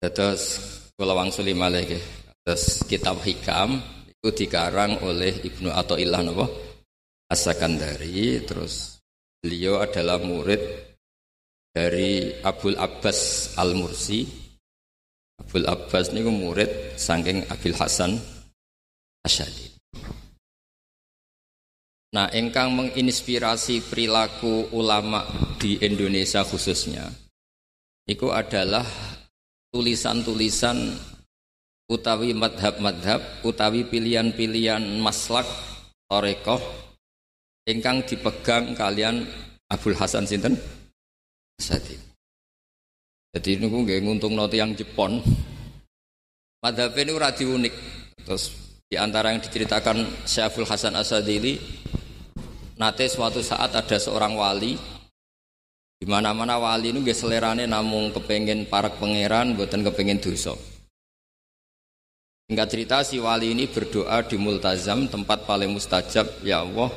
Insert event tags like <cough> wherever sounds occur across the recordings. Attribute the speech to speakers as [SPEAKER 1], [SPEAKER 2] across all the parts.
[SPEAKER 1] Terus kula wangsuli malih Terus kitab hikam itu dikarang oleh Ibnu Athaillah napa? As-Sakandari terus beliau adalah murid dari Abdul Abbas Al-Mursi. Abdul Abbas ini murid saking Abil Hasan Asyadi. Nah, engkang menginspirasi perilaku ulama di Indonesia khususnya, itu adalah tulisan-tulisan utawi madhab-madhab, utawi pilihan-pilihan maslak, torekoh, engkang dipegang kalian Abdul Hasan Sinten Sadi. Jadi ini gue nguntung noti yang Jepon. Madhab ini radi unik. Terus di antara yang diceritakan Syaful Hasan Asadili Nate suatu saat ada seorang wali di mana-mana wali itu gak selerane namun kepengen para pangeran buatan kepengen dosa. Enggak cerita si wali ini berdoa di multazam tempat paling mustajab ya Allah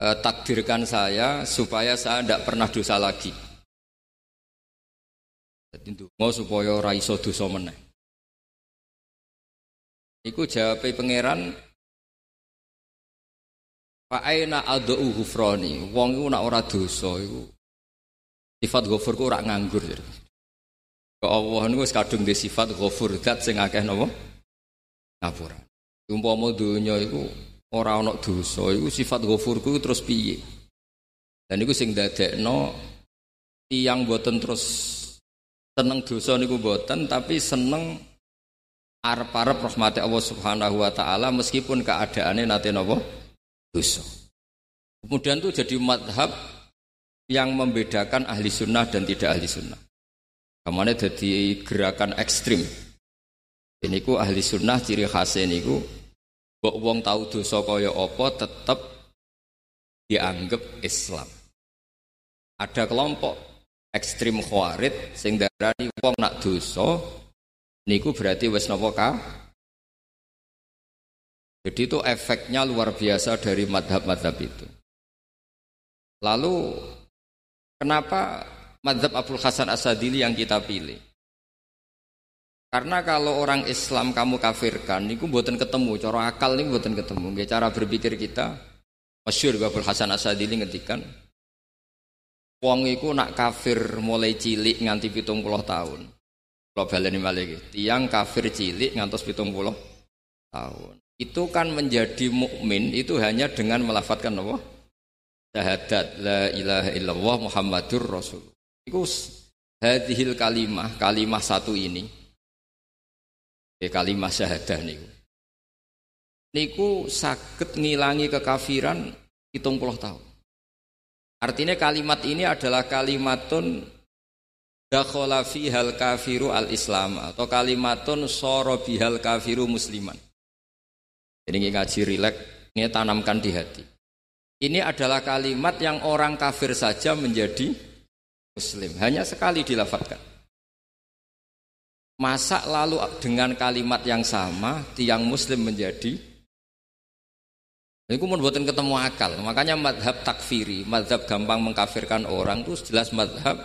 [SPEAKER 1] eh, takdirkan saya supaya saya tidak pernah dosa lagi. Jadi mau supaya raiso dosa meneh. Iku jawab pangeran aina adau ghufrani. Wong iku nak ora dosa iku sifat ghafur ku ora nganggur. Ke Allah niku kadung di sifat ghafur zat sing akeh napa? Ngapura. Umpama donya iku ora ana dosa iku sifat ghafurku terus piye? Dan iku sing dadekno tiyang boten terus seneng dosa niku boten tapi seneng arep-arep rahmati Allah Subhanahu wa taala meskipun keadaannya nate napa? dosa. Kemudian itu jadi madhab yang membedakan ahli sunnah dan tidak ahli sunnah. Ke mana jadi gerakan ekstrim. Ini ku ahli sunnah ciri khasnya ini ku Bok wong tahu dosa kaya apa tetap dianggap Islam. Ada kelompok ekstrim khawarid sing darani wong nak dosa niku berarti wis napa jadi itu efeknya luar biasa dari madhab-madhab itu. Lalu kenapa madhab Abdul Hasan Asadili yang kita pilih? Karena kalau orang Islam kamu kafirkan, itu buatan ketemu, cara akal ini buatan ketemu. Cara berpikir kita, masyur Abdul Hasan Asadili ngetikan, Wong iku nak kafir mulai cilik nganti pitung puluh tahun. Kalau baleni malih tiang kafir cilik ngantos pitung puluh tahun itu kan menjadi mukmin itu hanya dengan melafatkan apa? Syahadat la ilaha illallah Muhammadur Rasul. Itu hadhil kalimah, kalimah satu ini. Ya, kalimah syahadah niku. Niku sakit ngilangi kekafiran hitung puluh tahun. Artinya kalimat ini adalah kalimatun dakhala fihal kafiru al islam atau kalimatun soro bihal kafiru musliman. Jadi ngaji rilek, ini tanamkan di hati. Ini adalah kalimat yang orang kafir saja menjadi muslim. Hanya sekali dilafatkan. Masa lalu dengan kalimat yang sama tiang muslim menjadi ini pun buatin ketemu akal. Makanya madhab takfiri, madhab gampang mengkafirkan orang itu jelas madhab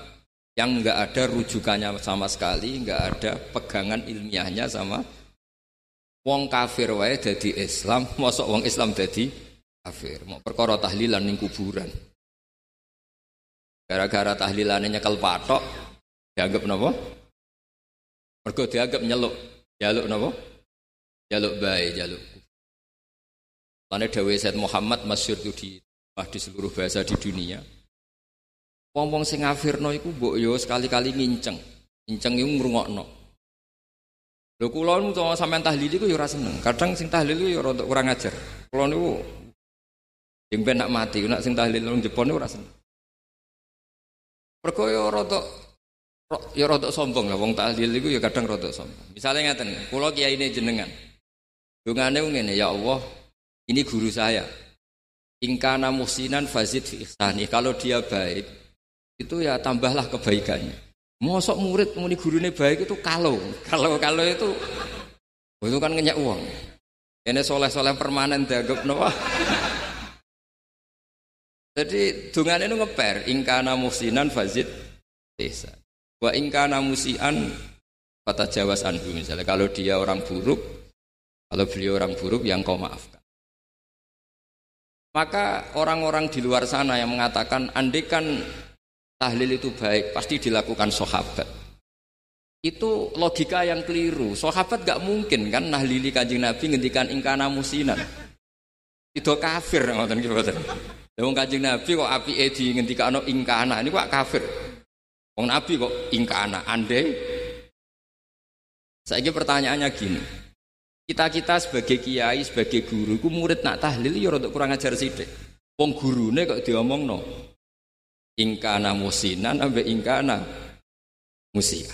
[SPEAKER 1] yang enggak ada rujukannya sama sekali, enggak ada pegangan ilmiahnya sama Wong kafir wae dadi Islam, <laughs> mosok wong Islam dadi kafir. Mau perkara tahlilan ning kuburan. Gara-gara tahlilannya nyekel patok, dianggap napa? Mergo dianggap nyeluk. Jaluk napa? Jaluk bae, jaluk. Karena Dawe Said Muhammad masyhur itu di, di seluruh bahasa di dunia. Wong-wong sing ngafirno iku mbok yo sekali-kali nginceng. Nginceng iku ngrungokno. Lho kula nu sampean tahlil iku ya ora seneng. Kadang sing tahlil ya rada kurang ajar. Kula niku sing ben nak mati, nak sing tahlil nang Jepun ora seneng. Perko ya rada ya rada sombong lah wong tahlil iku ya kadang rada sombong. Misalnya ngaten, kiai ini jenengan. Dungane ngene, ya Allah, ini guru saya. Ingkana muhsinan fazid fi ihsani. Kalau dia baik, itu ya tambahlah kebaikannya. Mosok murid muni gurune baik itu kalau, <laughs> kalau kalau itu itu kan ngenyak uang. Ini soleh-soleh permanen dianggap nopo. Jadi dungan itu ngeper ingkana musinan fazid desa. Wa ingkana musian kata jawas anhu misalnya. Kalau dia orang buruk kalau beliau orang buruk yang kau maafkan. Maka orang-orang di luar sana yang mengatakan andekan tahlil itu baik pasti dilakukan sahabat. Itu logika yang keliru. Sahabat gak mungkin kan nahlili kanjeng nabi ngendikan ingkana musinan. Itu kafir ngoten gitu Wong Kanjeng Nabi kok api edi ngendikano ingkana ini kok kafir. Wong Nabi kok ingkana ande. Saya pertanyaannya gini. Kita-kita sebagai kiai, sebagai guru, ku murid nak tahlil ya rada kurang ajar sithik. Wong gurune kok diomongno. Ingkana musinan ambek ingkana musia.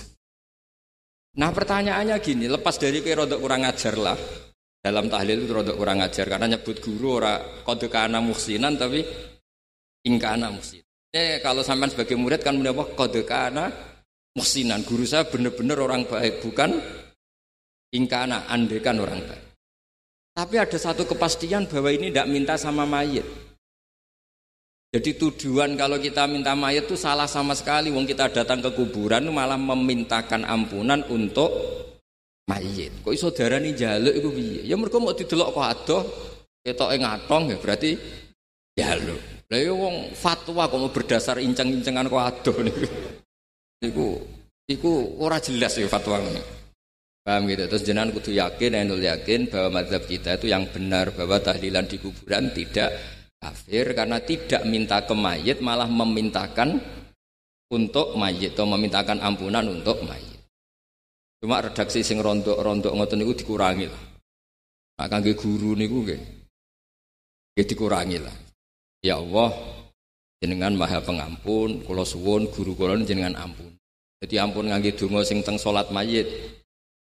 [SPEAKER 1] Nah pertanyaannya gini, lepas dari kira rada kurang ajar lah dalam tahlil itu rodok kurang ajar karena nyebut guru ora kode kana muhsinan tapi ingkana muhsin. Eh kalau sampai sebagai murid kan mendapat kode kana muhsinan. Guru saya benar-benar orang baik bukan ingkana andekan orang baik. Tapi ada satu kepastian bahwa ini tidak minta sama mayit. Jadi tujuan kalau kita minta mayat itu salah sama sekali. Wong kita datang ke kuburan malah memintakan ampunan untuk mayit. Kok iso darani jaluk iku piye? Ya mergo mau didelok kok adoh ketoke ngatong ya berarti jaluk. Lah ya wong fatwa kok berdasar inceng-incengan kok adoh niku. Niku iku ora jelas ya fatwa ini. Paham gitu. Terus jenengan kudu yakin, enul yakin bahwa mazhab kita itu yang benar bahwa tahlilan di kuburan tidak kafir karena tidak minta ke mayit malah memintakan untuk mayit atau memintakan ampunan untuk mayit. Cuma redaksi sing rontok-rontok ngoten niku dikurangi lah. Nah, kangge guru niku nggih. Nggih dikurangi lah. Ya Allah, jenengan Maha Pengampun, kula suwun guru kula jenengan ampun. Jadi ampun ngangge donga sing teng salat mayit.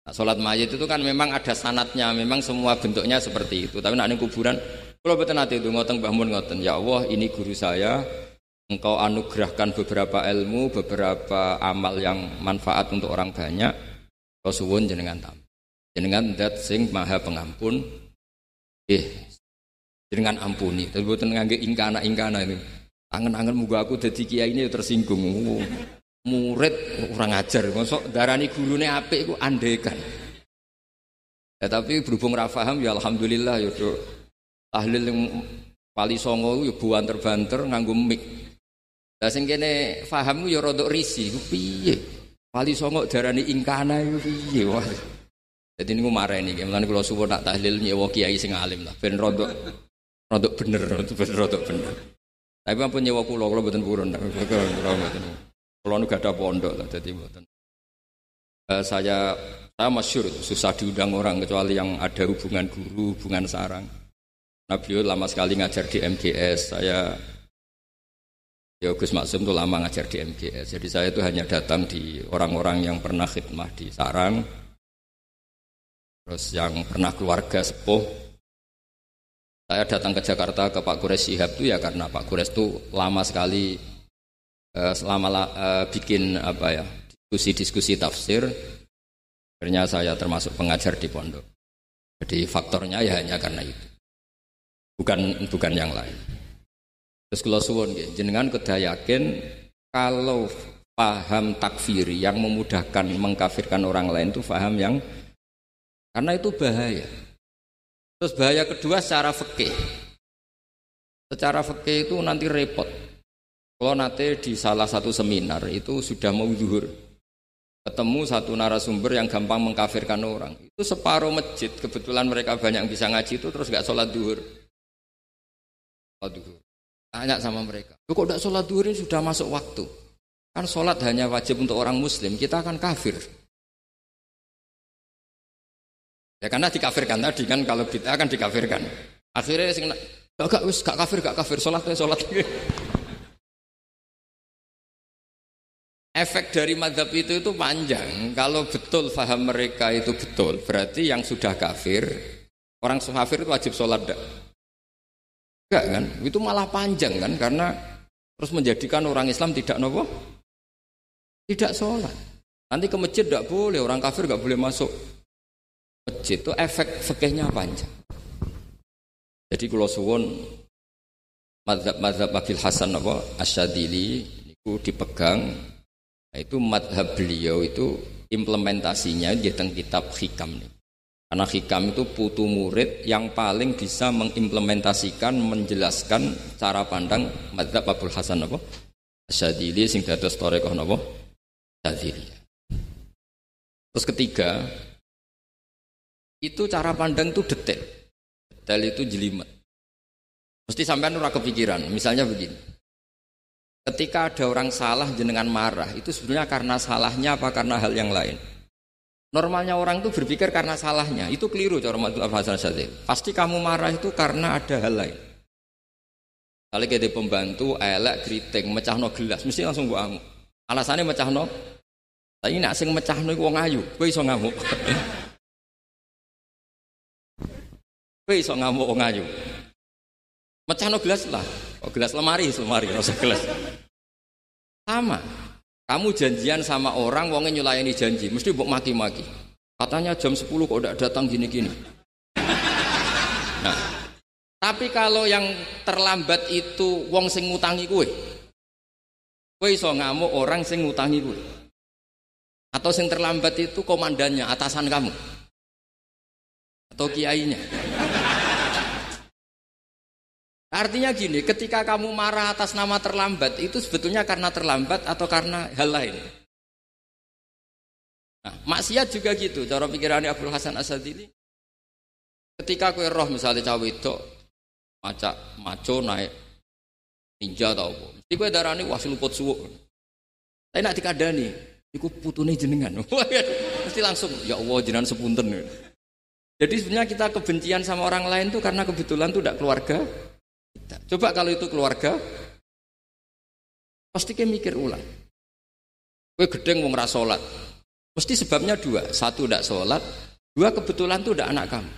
[SPEAKER 1] Nah, salat mayit itu kan memang ada sanatnya, memang semua bentuknya seperti itu. Tapi ning kuburan kula boten ate donga teng Mbah Mun ngoten. Ya Allah, ini guru saya, engkau anugerahkan beberapa ilmu, beberapa amal yang manfaat untuk orang banyak Kau suwun jenengan tam. Jenengan dat sing maha pengampun. Eh, jenengan ampuni. Tapi buatan ngangge ingkana ingkana ini. Angen-angen muga aku jadi kiai ini tersinggung. Murid orang ajar. Masuk darani gurune apik iku andekan. Ya, tapi berhubung rafaham ya alhamdulillah ya tahlil yang pali songo ya buan terbanter nganggo mik. Lah sing kene paham ya rodok risi, piye? Wali songo darani ingkana itu piye wah. Jadi ini marah ini, mulane kalau suwon nak tahlil nyewa kiai sing alim lah, ben rodok rodok bener, rodok bener, rodok bener. Tapi ampun nyewa kulo, kulo betul purun, kulo betul. Kulo nu gak ada pondok lah, jadi betul. Uh, saya saya masyur susah diundang orang kecuali yang ada hubungan guru, hubungan sarang. Nabi lama sekali ngajar di MGS, saya Ya Gus Maksum itu lama ngajar di MGS. Jadi saya itu hanya datang di orang-orang yang pernah khidmah di sarang. Terus yang pernah keluarga sepuh. Saya datang ke Jakarta ke Pak Kures Sihab itu ya karena Pak Kures itu lama sekali eh, selama eh, bikin apa ya diskusi-diskusi tafsir. Akhirnya saya termasuk pengajar di pondok. Jadi faktornya ya hanya karena itu. Bukan bukan yang lain. Terus kalau suwon jenengan kedayakin kalau paham takfiri yang memudahkan mengkafirkan orang lain itu paham yang karena itu bahaya. Terus bahaya kedua secara fikih. Secara fikih itu nanti repot. Kalau nanti di salah satu seminar itu sudah mau zuhur. Ketemu satu narasumber yang gampang mengkafirkan orang. Itu separuh masjid, kebetulan mereka banyak yang bisa ngaji itu terus gak sholat duhur. Sholat duhur. Tanya sama mereka. kok tidak sholat duhur ini sudah masuk waktu? Kan sholat hanya wajib untuk orang muslim, kita akan kafir. Ya karena dikafirkan tadi kan kalau kita akan dikafirkan. Akhirnya sing gak wis gak kafir gak kafir sholat sholat. <laughs> Efek dari madhab itu itu panjang. Kalau betul faham mereka itu betul, berarti yang sudah kafir, orang kafir itu wajib sholat. Kan? Itu malah panjang kan karena terus menjadikan orang Islam tidak nopo tidak sholat. Nanti ke masjid tidak boleh, orang kafir nggak boleh masuk masjid. Itu efek fikihnya panjang. Jadi kalau suwon madhab madhab Abil Hasan apa Asyadili itu dipegang. Nah, itu madhab beliau itu implementasinya di kitab hikam nih. Karena hikam itu putu murid yang paling bisa mengimplementasikan, menjelaskan cara pandang madzhab Abdul Hasan apa? Syadili sing dados torekoh? Syadili. Terus ketiga, itu cara pandang itu detail. Detail itu jelimet. Mesti sampai ora kepikiran. Misalnya begini. Ketika ada orang salah jenengan marah, itu sebenarnya karena salahnya apa karena hal yang lain? Normalnya orang itu berpikir karena salahnya, itu keliru cara Abdul Hasan Syadzili. Pasti kamu marah itu karena ada hal lain. Kalau kita pembantu, elek, keriting, mecah no gelas, mesti langsung gua amuk. Alasannya mecah no, tapi nak sing mecah no wong ayu, gue iso ngamuk. <laughs> gue iso ngamuk wong. Mecah no gelas lah. Oh, gelas lemari, lemari, rasa gelas. Sama. Kamu janjian sama orang, wongnya nyulayani janji, mesti buk maki-maki. Katanya jam 10 kok udah datang gini-gini. Nah, tapi kalau yang terlambat itu wong sing ngutangi kue, kue iso ngamuk orang sing ngutangi kue. Atau sing terlambat itu komandannya, atasan kamu. Atau kiainya. Artinya gini, ketika kamu marah atas nama terlambat, itu sebetulnya karena terlambat atau karena hal lain. Nah, maksiat juga gitu, cara pikirannya Abdul Hasan Asadili. Ketika kue roh misalnya cawe itu, maca maco naik ninja atau apa, mesti kue darani wah luput suwuk. Tapi nak dikadani, iku putune jenengan. <laughs> Mesti langsung, ya Allah jenengan sepunten. Jadi sebenarnya kita kebencian sama orang lain tuh karena kebetulan tuh tidak keluarga kita. Coba kalau itu keluarga, pasti kita mikir ulang. Kue gedeng mau ngerasolat. Mesti sebabnya dua. Satu tidak sholat, dua kebetulan itu tidak anak kamu.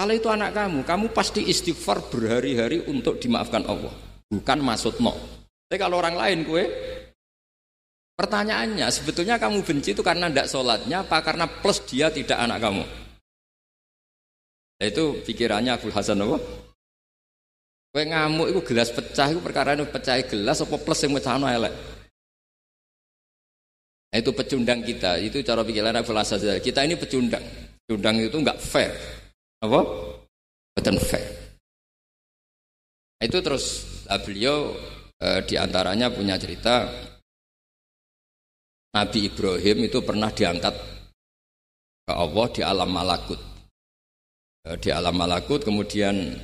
[SPEAKER 1] Kalau itu anak kamu, kamu pasti istighfar berhari-hari untuk dimaafkan Allah. Bukan maksud no. Tapi kalau orang lain kue, pertanyaannya sebetulnya kamu benci itu karena tidak sholatnya, apa karena plus dia tidak anak kamu? Nah, itu pikirannya Abdul Hasan Allah. Kowe ngamuk itu gelas pecah perkara itu pecah gelas apa plus yang no elek. Nah, itu pecundang kita, itu cara pikiran Abu Hasan Kita ini pecundang. Pecundang itu enggak fair. Apa? Betul fair. Nah, itu terus beliau eh, di antaranya punya cerita Nabi Ibrahim itu pernah diangkat ke Allah di alam malakut. Eh, di alam malakut kemudian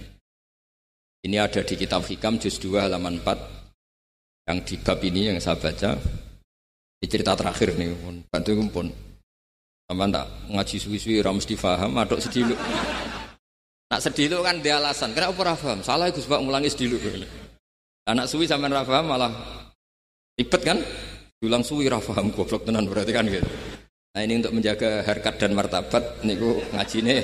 [SPEAKER 1] ini ada di kitab Hikam juz 2 halaman 4 yang di bab ini yang saya baca. Di cerita terakhir nih pun, bantu pun. Sama tak ngaji suwi-suwi ora mesti paham, aduk sedilu. Nak sedilu kan dia alasan, kenapa ora paham? Salah Gus ngulangi sedilu. Anak suwi sampean ora malah ribet kan? Ulang suwi ora goblok tenan berarti kan gitu. Nah ini untuk menjaga harkat dan martabat niku ngajine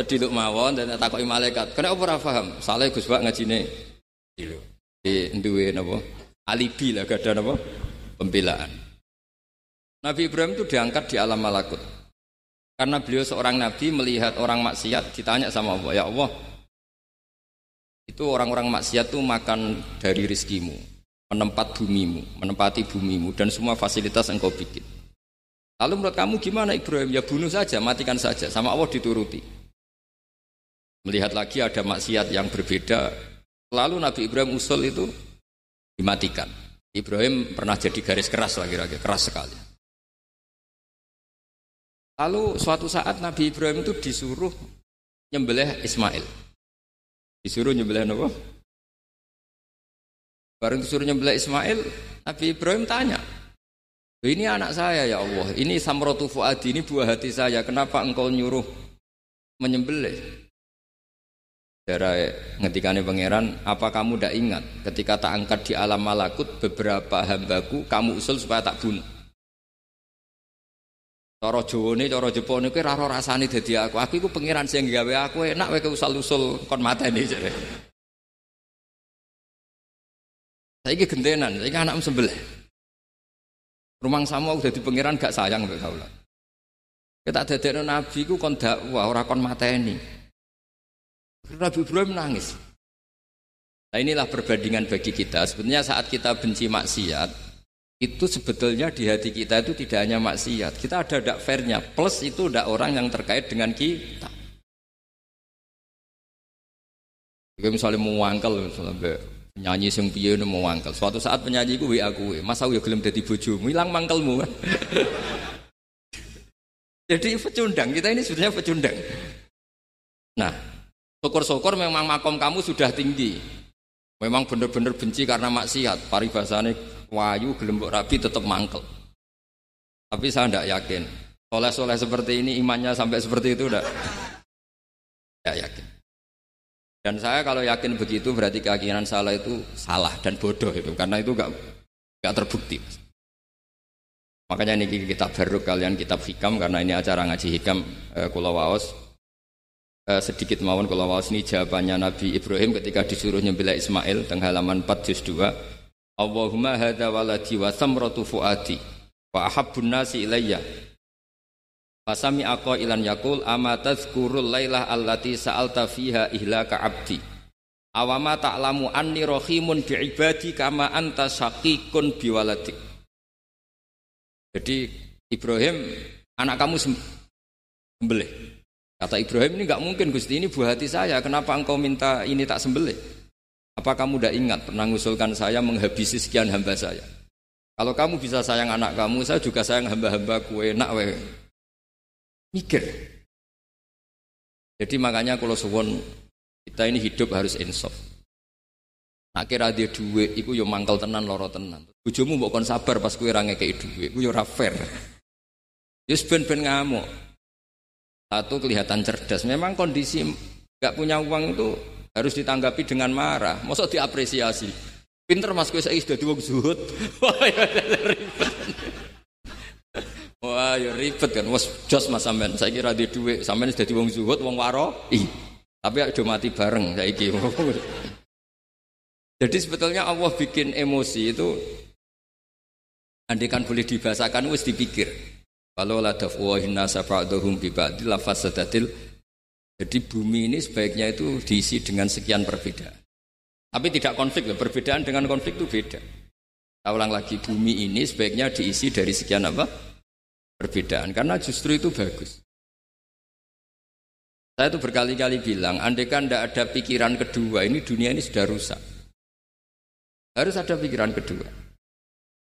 [SPEAKER 1] sediluk mawon dan takoki malaikat. Kenapa ora paham? Salah Gus Pak ngajine. Di duwe napa? Alibi lah gak ada? Pembelaan. Nabi Ibrahim itu diangkat di alam malakut. Karena beliau seorang nabi melihat orang maksiat ditanya sama Allah, "Ya Allah, itu orang-orang maksiat tuh makan dari rizkimu, menempat bumimu, menempati bumimu dan semua fasilitas engkau bikin. Lalu menurut kamu gimana Ibrahim? Ya bunuh saja, matikan saja. Sama Allah dituruti. Melihat lagi ada maksiat yang berbeda, lalu Nabi Ibrahim usul itu dimatikan. Ibrahim pernah jadi garis keras lagi-lagi, keras sekali. Lalu suatu saat Nabi Ibrahim itu disuruh nyembelih Ismail. Disuruh nyembelih apa? Baru disuruh nyembelih Ismail, Nabi Ibrahim tanya, ini anak saya ya Allah, ini samrotu fuadi, ini buah hati saya, kenapa engkau nyuruh menyembelih? Darah ngetikane pangeran, apa kamu tidak ingat ketika tak angkat di alam malakut beberapa hambaku kamu usul supaya tak bunuh. Cara Jawane, cara Jepone kuwi ora rasane dadi aku. Aku iku pangeran sing gawe aku enak wae usul-usul kon mateni jare. Saiki gentenan, saiki anak sebelah. Rumang sama udah di pangeran gak sayang mbek kaula. Kita dadekno nabi ku kon dakwah ora kon mateni. Nabi Ibrahim nangis. Nah inilah perbandingan bagi kita. Sebenarnya saat kita benci maksiat, itu sebetulnya di hati kita itu tidak hanya maksiat. Kita ada dak fairnya. Plus itu dak orang yang terkait dengan kita. Jika misalnya mau wangkel, misalnya nyanyi sing piye mau wangkel. Suatu saat penyanyi gue WA gue, masa gue gelem dadi bojomu, hilang mangkelmu. <laughs> Jadi pecundang, kita ini sebenarnya pecundang. Nah, syukur-syukur memang makom kamu sudah tinggi. Memang benar-benar benci karena maksiat. Paribasane wayu gelembok rapi tetap mangkel. Tapi saya tidak yakin. Soleh-soleh seperti ini imannya sampai seperti itu tidak. Tidak yakin. Dan saya kalau yakin begitu berarti keyakinan salah itu salah dan bodoh itu karena itu gak gak terbukti. Makanya ini kita baru kalian kitab hikam karena ini acara ngaji hikam eh, Kula Waos eh, sedikit mawon Kula Waos ini jawabannya Nabi Ibrahim ketika disuruh nyembelih Ismail tengah halaman 4 juz 2 Allahumma hadha waladi wa samratu fuadi wa ahabbun nasi ilayya. Fasami aku ilan yakul ama tazkurul laylah allati sa'alta fiha ihlaka abdi? Awama ta'lamu anni rohimun bi'ibadi kama anta syakikun biwaladik? Jadi Ibrahim anak kamu sembelih Kata Ibrahim ini nggak mungkin Gusti ini buah hati saya kenapa engkau minta ini tak sembelih apa kamu tidak ingat pernah mengusulkan saya menghabisi sekian hamba saya? Kalau kamu bisa sayang anak kamu, saya juga sayang hamba-hamba kue nak we. Mikir. Jadi makanya kalau suwon kita ini hidup harus insaf. Nak kira dia duit, iku yo mangkal tenan loro tenan. Mbok kon sabar pas kue range kayak duit, iku yo fair. Yus ben ben ngamuk. Satu kelihatan cerdas. Memang kondisi nggak punya uang itu harus ditanggapi dengan marah. Masa diapresiasi. Pinter mas gue saya sudah dua zuhud. <laughs> Wah ya ribet. Wah ya ribet kan. Was jos mas sampean. Saya kira di duit sampean sudah wong zuhud, wong waro. Ih. Tapi udah mati bareng saya kira. <laughs> Jadi sebetulnya Allah bikin emosi itu andikan boleh dibahasakan wis dipikir. Kalau la dafwahin nasa ba'dahum bi ba'dil lafasadatil jadi bumi ini sebaiknya itu diisi dengan sekian perbedaan. Tapi tidak konflik, perbedaan dengan konflik itu beda. Saya ulang lagi, bumi ini sebaiknya diisi dari sekian apa? Perbedaan, karena justru itu bagus. Saya itu berkali-kali bilang, andai kan tidak ada pikiran kedua, ini dunia ini sudah rusak. Harus ada pikiran kedua.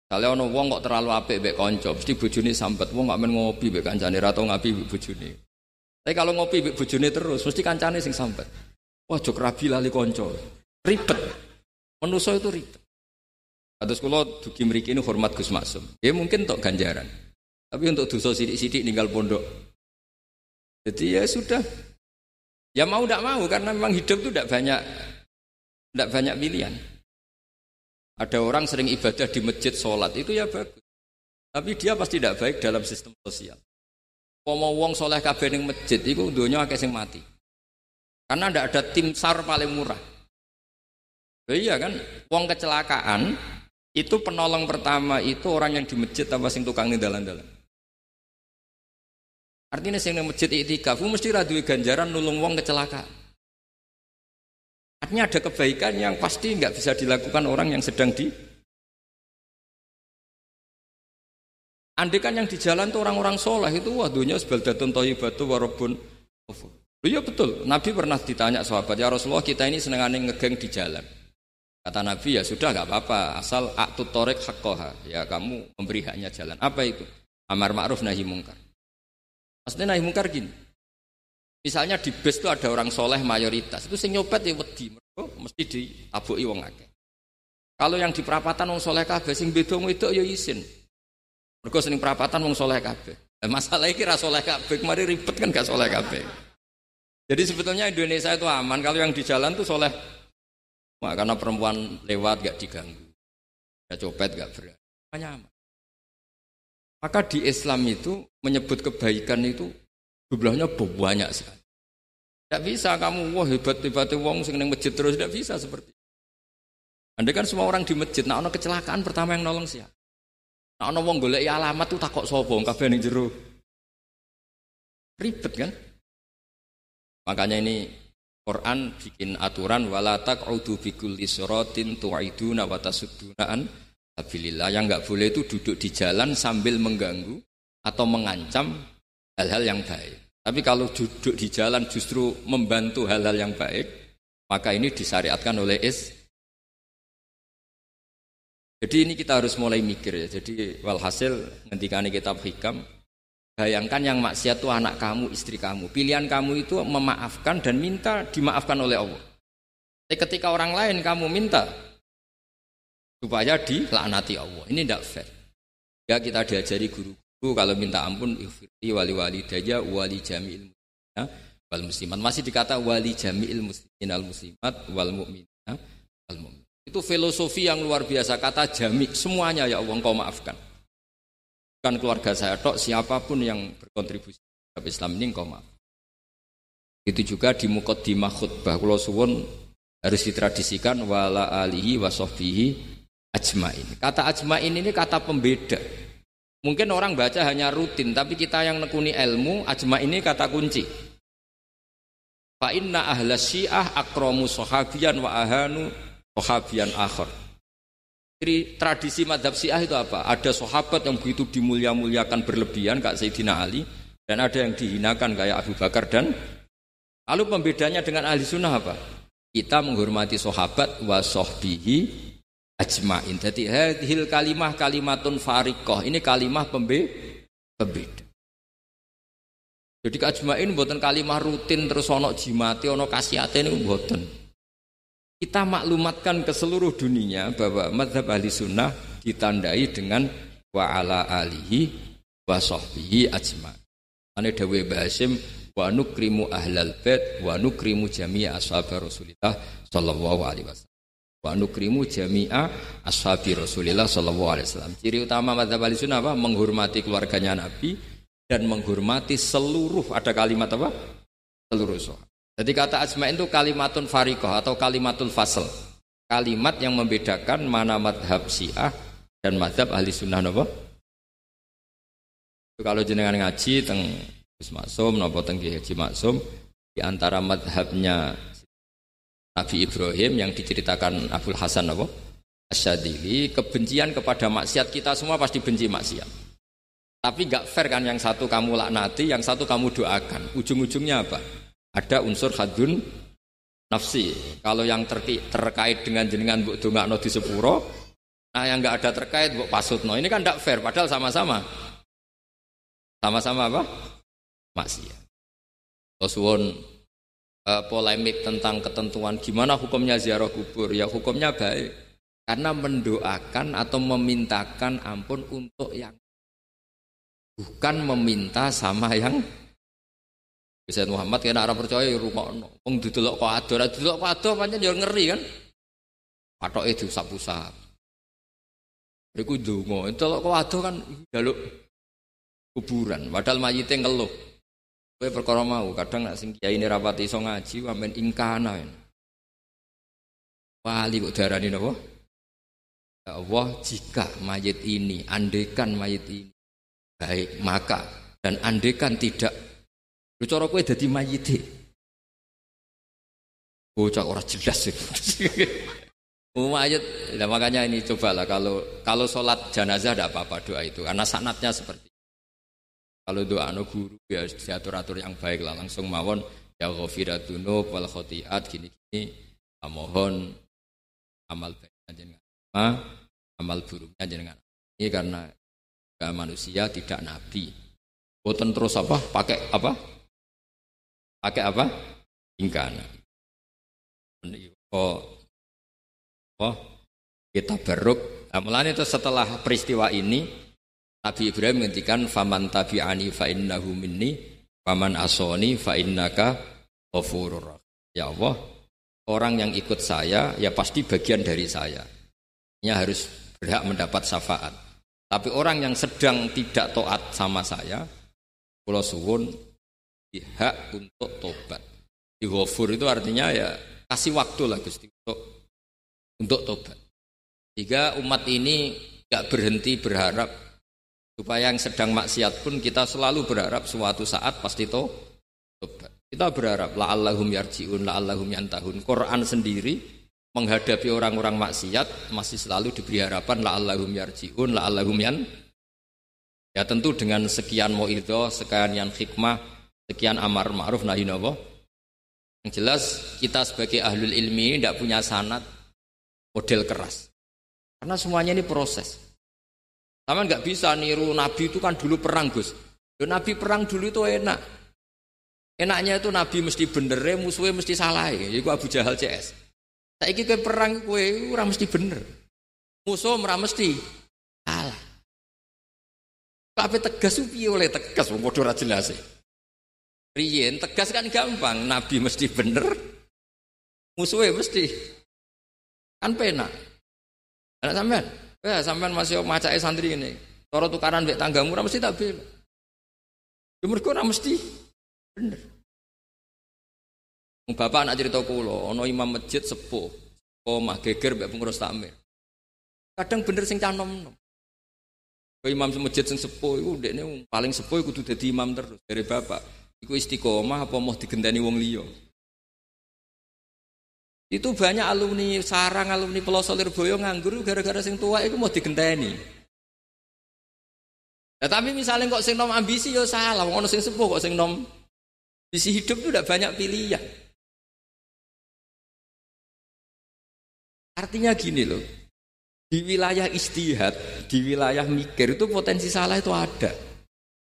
[SPEAKER 1] Kalau ono wong kok terlalu apik mbek kanca, mesti bojone sambat, wong gak men ngopi mbek kancane atau ngapi mbek bojone. Tapi kalau ngopi bojone terus, mesti kancane sing sambat. Wah, jok rabi lali konco. Ribet. Menuso itu ribet. Atas kalau dugi mriki ini hormat Gus Maksum. Ya mungkin untuk ganjaran. Tapi untuk dosa sidik-sidik ninggal pondok. Jadi ya sudah. Ya mau tidak mau karena memang hidup itu tidak banyak tidak banyak pilihan. Ada orang sering ibadah di masjid sholat itu ya bagus. Tapi dia pasti tidak baik dalam sistem sosial. Pomo wong soleh kabeh ning masjid iku donya akeh sing mati. Karena ndak ada tim SAR paling murah. Oh iya kan, wong kecelakaan itu penolong pertama itu orang yang di masjid apa sing tukang ning dalan-dalan. Artinya sing ning masjid iktikaf mesti ra ganjaran nulung wong kecelakaan. Artinya ada kebaikan yang pasti nggak bisa dilakukan orang yang sedang di Andai kan yang di jalan tuh orang-orang soleh itu wah dunia sebaldatun batu warobun. Iya betul. Nabi pernah ditanya sahabat ya Rasulullah kita ini senengannya ngegeng di jalan. Kata Nabi ya sudah nggak apa-apa asal aktu torek hakoha ya kamu memberi haknya jalan. Apa itu? Amar ma'ruf nahi mungkar. Maksudnya nahi mungkar gini. Misalnya di bus itu ada orang soleh mayoritas itu sing nyopet ya wedi mesti ditabuki wong akeh. Kalau yang di perapatan wong soleh kabeh sing beda itu ya isin. Mergo sering perapatan wong soleh kabeh. Nah, masalah ini rasa soleh kabeh, kemarin ribet kan gak soleh kabeh. Jadi sebetulnya Indonesia itu aman kalau yang di jalan tuh soleh. Wah, karena perempuan lewat gak diganggu. Gak copet gak berat. Hanya aman. Maka di Islam itu menyebut kebaikan itu jumlahnya banyak sekali. Tidak bisa kamu wah hebat hebat wong sing neng masjid terus tidak bisa seperti. Anda kan semua orang di masjid, nah ono kecelakaan pertama yang nolong siapa? Nah, ana wong golek alamat tuh takok sapa kabeh ning jero. Ribet kan? Makanya ini Quran bikin aturan wala taq'udu bi kulli siratin tu'iduna wa tasudduna yang nggak boleh itu duduk di jalan sambil mengganggu atau mengancam hal-hal yang baik. Tapi kalau duduk di jalan justru membantu hal-hal yang baik, maka ini disyariatkan oleh is. Jadi ini kita harus mulai mikir ya. Jadi walhasil ini kitab hikam, bayangkan yang maksiat itu anak kamu, istri kamu. Pilihan kamu itu memaafkan dan minta dimaafkan oleh Allah. Tapi ketika orang lain kamu minta supaya dilaknati Allah. Ini tidak fair. Ya kita diajari guru-guru kalau minta ampun ighfirli wali wali daja wali jami'il muslimina wal muslimat. Masih dikata wali jami'il muslimin al muslimat wal mu'minina al mu'min. Itu filosofi yang luar biasa kata jami semuanya ya Allah engkau maafkan. Bukan keluarga saya tok siapa pun yang berkontribusi terhadap Islam ini engkau maaf. Itu juga di mukaddimah khutbah kula suwun harus ditradisikan wala alihi wa ajmain. Kata ajmain ini kata pembeda. Mungkin orang baca hanya rutin, tapi kita yang nekuni ilmu, ajmain ini kata kunci. Fa inna ahla syiah akromu sahabian wa ahanu sahabian akhir. Jadi tradisi madhab syiah itu apa? Ada sahabat yang begitu dimulia-muliakan berlebihan kayak Sayyidina Ali dan ada yang dihinakan kayak Abu Bakar dan lalu pembedanya dengan ahli sunnah apa? Kita menghormati sahabat wa sohbihi ajmain. Jadi hadhil kalimah kalimatun farikoh. Ini kalimah pembe pembeda. Jadi ajmain buatan kalimah rutin terus ono jimati ono kasiate ini buatan. Kita maklumatkan ke seluruh dunia bahwa madhab ahli sunnah ditandai dengan wa ala alihi wa sahbihi ajmain. Ane dawe Basim wa nukrimu ahlal bait wa nukrimu jami'a ashab Rasulillah sallallahu alaihi wasallam wa nukrimu jami'a ashabi Rasulillah sallallahu alaihi wasallam. Ciri utama madzhab Ahlussunnah apa? Menghormati keluarganya Nabi dan menghormati seluruh ada kalimat apa? Seluruh sahabat. Jadi kata asma'in itu kalimatun fariqah atau kalimatul fasl. Kalimat yang membedakan mana madhab syiah dan madhab ahli sunnah apa? Kalau jenengan ngaji teng Gus Maksum napa teng Haji Maksum di antara madhabnya Nabi Ibrahim yang diceritakan Abdul Hasan apa? Asyadili, kebencian kepada maksiat kita semua pasti benci maksiat. Tapi gak fair kan yang satu kamu laknati, yang satu kamu doakan. Ujung-ujungnya apa? Ada unsur hadun nafsi. Kalau yang terki, terkait dengan jenengan buk no di sepuro, nah yang gak ada terkait buk no. Ini kan gak fair, padahal sama-sama. Sama-sama apa? Maksiat. Terus uh, polemik tentang ketentuan gimana hukumnya ziarah kubur ya hukumnya baik karena mendoakan atau memintakan ampun untuk yang bukan meminta sama yang bisa Muhammad kena arah percaya rumah no. Wong didelok kok ado, ora didelok kok ado pancen ya ngeri kan. Patoke diusap-usap. Iku ndonga, delok kok ado kan jaluk kuburan, padahal mayite ngeluh. Kowe perkara mau, kadang nak sing kiai ini rapati iso ngaji wamen ingkana. Wali kok darani napa? Ya Allah, jika mayit ini, andekan mayit ini baik, maka dan andekan tidak Lu cara kowe dadi mayit Bocah ora jelas <laughs> mayit, nah makanya ini cobalah kalau kalau sholat jenazah tidak apa-apa doa itu karena sanatnya seperti kalau doa no guru ya diatur-atur yang baik lah langsung mawon ya ghafiratunu wal khotiat gini-gini. Mohon amal baiknya jenengan amal buruknya jenengan. Ini karena manusia tidak nabi. Boten terus apa pakai apa? Pakai apa? Ingkana oh oh kita beruk. Nah, itu setelah peristiwa ini Nabi Ibrahim menghentikan faman tabi'ani fa innahu minni faman asoni fa innaka ghafurur Ya Allah, orang yang ikut saya ya pasti bagian dari saya. Ini harus berhak mendapat syafaat. Tapi orang yang sedang tidak taat sama saya, pulau suwun hak untuk tobat. Di ghafur itu artinya ya kasih waktu lah Gusti untuk untuk tobat. Jika umat ini gak berhenti berharap Supaya yang sedang maksiat pun kita selalu berharap suatu saat pasti to tobat. Kita berharap la allahum yarjiun la allahum yantahun. Quran sendiri menghadapi orang-orang maksiat masih selalu diberi harapan la allahum yarjiun la allahum yan ya tentu dengan sekian mo'idho sekian yang hikmah sekian amar ma'ruf nahi nawa yang jelas kita sebagai ahlul ilmi tidak punya sanat model keras karena semuanya ini proses sama nggak bisa niru nabi itu kan dulu perang gus nabi perang dulu itu enak enaknya itu nabi mesti bener musuhnya mesti salah ya itu Abu Jahal CS Saiki kowe perang kowe ora mesti bener. Musuh ora mesti kalah. Tapi tegas piye oleh tegas wong padha ora jelas. Riyen tegas kan gampang, nabi mesti bener. Musuhnya mesti kan penak. Anak sampean, ya sampean masih macake santri ini. Cara tukaran mbek tanggamu ora mesti tak bela. Ya mergo ora mesti bener. Bapak anak cerita kulo, ono imam masjid sepuh, omah geger mbek pengurus takmir. Kadang bener sing canom nom. imam masjid sing sepuh iku ndekne paling sepuh kudu dadi imam terus dari bapak. Iku istiqomah apa mau digenteni wong liya. Itu banyak alumni sarang, alumni Peloso Lirboyo nganggur gara-gara sing tua itu mau digenteni. Nah, tapi misalnya kok sing nom ambisi ya salah, wong ono sing sepuh kok sing nom visi hidup itu udah banyak pilihan. Artinya gini loh, di wilayah istihad, di wilayah mikir itu potensi salah itu ada.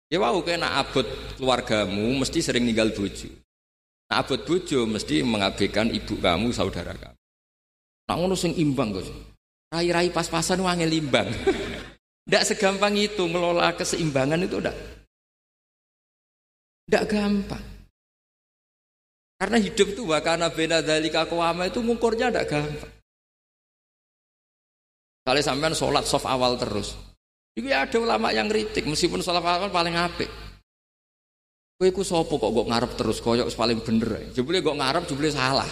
[SPEAKER 1] Ya wow, kena abot keluargamu mesti sering ninggal bojo. Abot bojo mesti mengabaikan ibu kamu, saudara kamu. Nah, ngono sing imbang Gus. Rai-rai pas-pasan wangi limbang. Tidak <laughs> segampang itu ngelola keseimbangan itu. Tidak gampang. Karena hidup itu wakana bena dalika kawama itu ngukurnya tidak gampang. Kalau sampean sholat soft awal terus. Itu ya ada ulama yang kritik meskipun sholat awal paling apik. Kowe iku sapa kok kok ngarep terus koyok paling bener. Jebule kok ngarep jebule salah.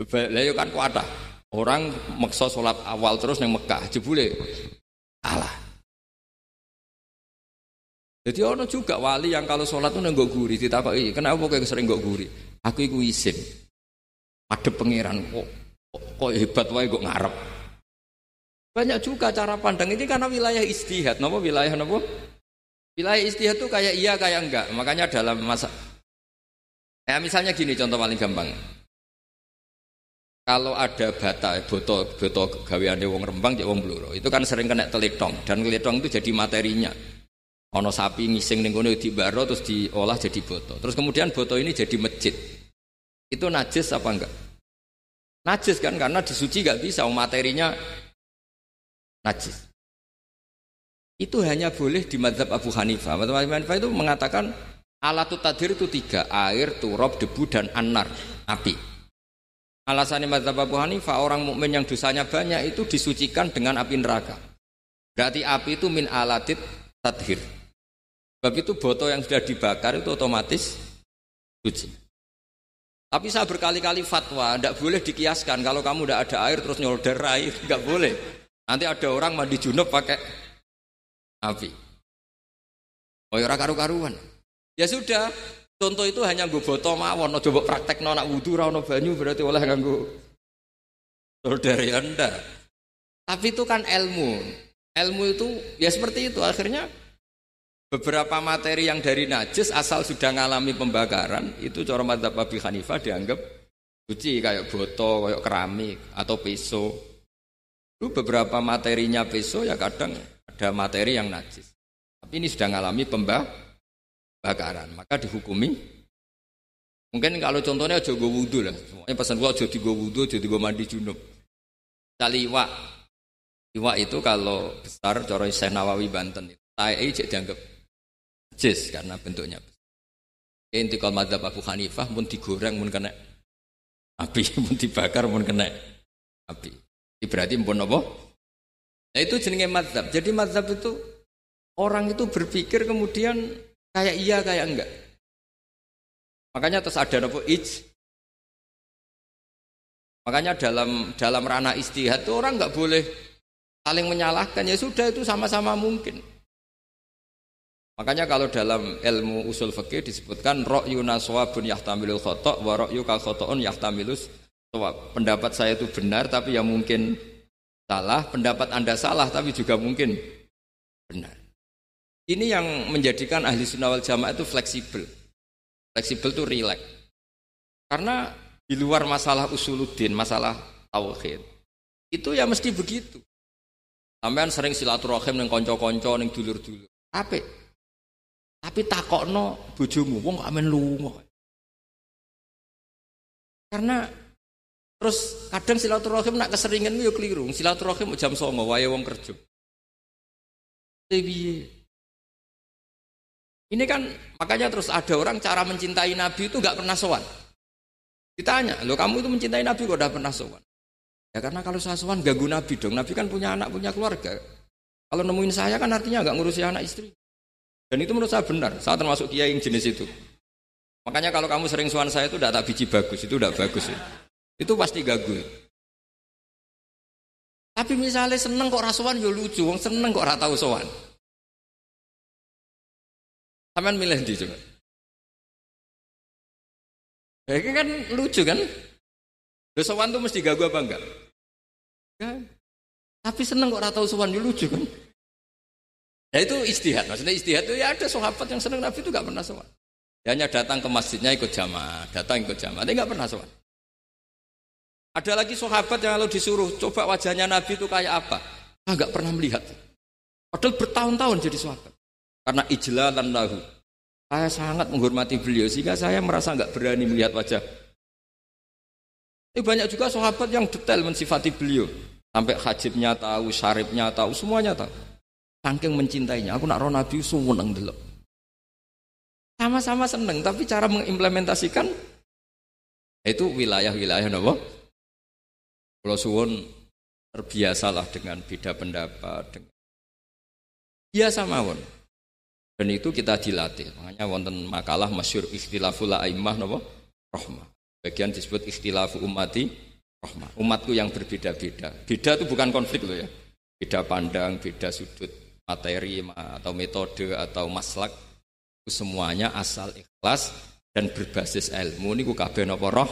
[SPEAKER 1] Lah yo kan kuat Orang maksa sholat awal terus neng Mekah, jebule salah. Jadi ono juga wali yang kalau sholat tuh nenggok guri, ditakoki, kenapa kayak sering nggak guri? Aku iku isin. Ada pangeran kok kok hebat wae kok ngarep. Banyak juga cara pandang ini karena wilayah istihad. Napa wilayah napa? Wilayah istihad itu kayak iya kayak enggak. Makanya dalam masa Ya misalnya gini contoh paling gampang. Kalau ada bata, boto, boto gaweane wong Rembang, cek wong Bluro, itu kan sering kena telitong dan telitong itu jadi materinya. Ono sapi ngising ning kono dibaro terus diolah jadi boto. Terus kemudian boto ini jadi masjid. Itu najis apa enggak? Najis kan karena disuci gak bisa materinya najis. Itu hanya boleh di madhab Abu Hanifah. Abu Hanifah itu mengatakan alat tadir itu tiga, air, turab, debu, dan anar, api. Alasannya madhab Abu Hanifah, orang mukmin yang dosanya banyak itu disucikan dengan api neraka. Berarti api itu min alatit tadhir. Sebab itu botol yang sudah dibakar itu otomatis suci. Tapi saya berkali-kali fatwa, tidak boleh dikiaskan. Kalau kamu tidak ada air terus nyolder air, tidak boleh. Nanti ada orang mandi junub pakai api. Oh ya karu-karuan. Ya sudah, contoh itu hanya gue botol mawon, no coba praktek nona wudhu, no banyu berarti oleh ganggu solder ya enggak. Tapi itu kan ilmu. Ilmu itu ya seperti itu. Akhirnya Beberapa materi yang dari najis asal sudah mengalami pembakaran itu cara madzhab Abi Hanifah dianggap suci kayak botol, kayak keramik atau peso. Itu beberapa materinya peso ya kadang ada materi yang najis. Tapi ini sudah mengalami pembakaran, maka dihukumi. Mungkin kalau contohnya jogo wudhu lah, semuanya pesan gua jadi go wudhu, jadi go mandi junub. Taliwa, iwa itu kalau besar cara Syekh Nawawi Banten tai cek dianggap Jis karena bentuknya. Intikal madhab Abu Hanifah pun digoreng pun kena api, <laughs> pun dibakar pun kena api. Ini berarti pun apa? Nah itu jenenge madhab. Jadi madhab itu orang itu berpikir kemudian kayak iya kayak enggak. Makanya terus ada apa? Ij. Makanya dalam dalam ranah istihad itu orang nggak boleh saling menyalahkan ya sudah itu sama-sama mungkin. Makanya kalau dalam ilmu usul fikih disebutkan ra'yu naswabun yahtamilul khata' wa ra'yu kal khata'un yahtamilus pendapat saya itu benar tapi ya mungkin salah, pendapat Anda salah tapi juga mungkin benar. Ini yang menjadikan ahli sunnah wal jamaah itu fleksibel. Fleksibel itu rileks. Karena di luar masalah usuluddin, masalah tauhid, itu ya mesti begitu. Sampean sering silaturahim neng konco-konco neng dulur-dulur. Apa? Tapi takokno bojomu, wong kok amen lunga. Karena terus kadang silaturahim nak keseringan yo keliru. Silaturahim jam songo wae wong kerja. Ini kan makanya terus ada orang cara mencintai Nabi itu nggak pernah sowan. Ditanya, lo kamu itu mencintai Nabi kok udah pernah sowan? Ya karena kalau saya sowan ganggu Nabi dong. Nabi kan punya anak, punya keluarga. Kalau nemuin saya kan artinya nggak ngurusi anak istri. Dan itu menurut saya benar. Saya termasuk kiai yang jenis itu. Makanya kalau kamu sering suan saya itu tidak tak biji bagus, itu tidak bagus ya. Itu pasti gagu. Tapi misalnya seneng kok rasuan ya lucu, wong seneng kok rata sowan. Taman milih di coba. Ya kan lucu kan? Lho sowan tuh mesti gagu apa enggak? Ya. Tapi seneng kok rata sowan ya lucu kan? Ya itu istihad. Maksudnya istihad itu ya ada sahabat yang senang Nabi itu gak pernah sholat. Dia hanya datang ke masjidnya ikut jamaah, datang ikut jamaah, tapi gak pernah sholat. Ada lagi sahabat yang kalau disuruh coba wajahnya Nabi itu kayak apa, ah gak pernah melihat. Padahal bertahun-tahun jadi sahabat. Karena ijlalan lahu. Saya sangat menghormati beliau sehingga saya merasa nggak berani melihat wajah. Tapi banyak juga sahabat yang detail mensifati beliau. Sampai hajibnya tahu, syaribnya tahu, semuanya tahu. Saking mencintainya, aku nak roh Nabi seneng dulu. Sama-sama seneng, tapi cara mengimplementasikan itu wilayah-wilayah nopo. Kalau suwon terbiasalah dengan beda pendapat, dengan biasa mawon. Dan itu kita dilatih. Makanya wonten makalah masyur ikhtilaful a'immah nopo rahmah. Bagian disebut ikhtilafu umati rahmah. Umatku yang berbeda-beda. Beda itu bukan konflik loh ya. Beda pandang, beda sudut materi atau metode atau maslak itu semuanya asal ikhlas dan berbasis ilmu ini kabeh napa roh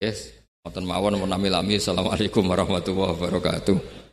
[SPEAKER 1] yes wonten mawon menami lami. Assalamualaikum warahmatullahi wabarakatuh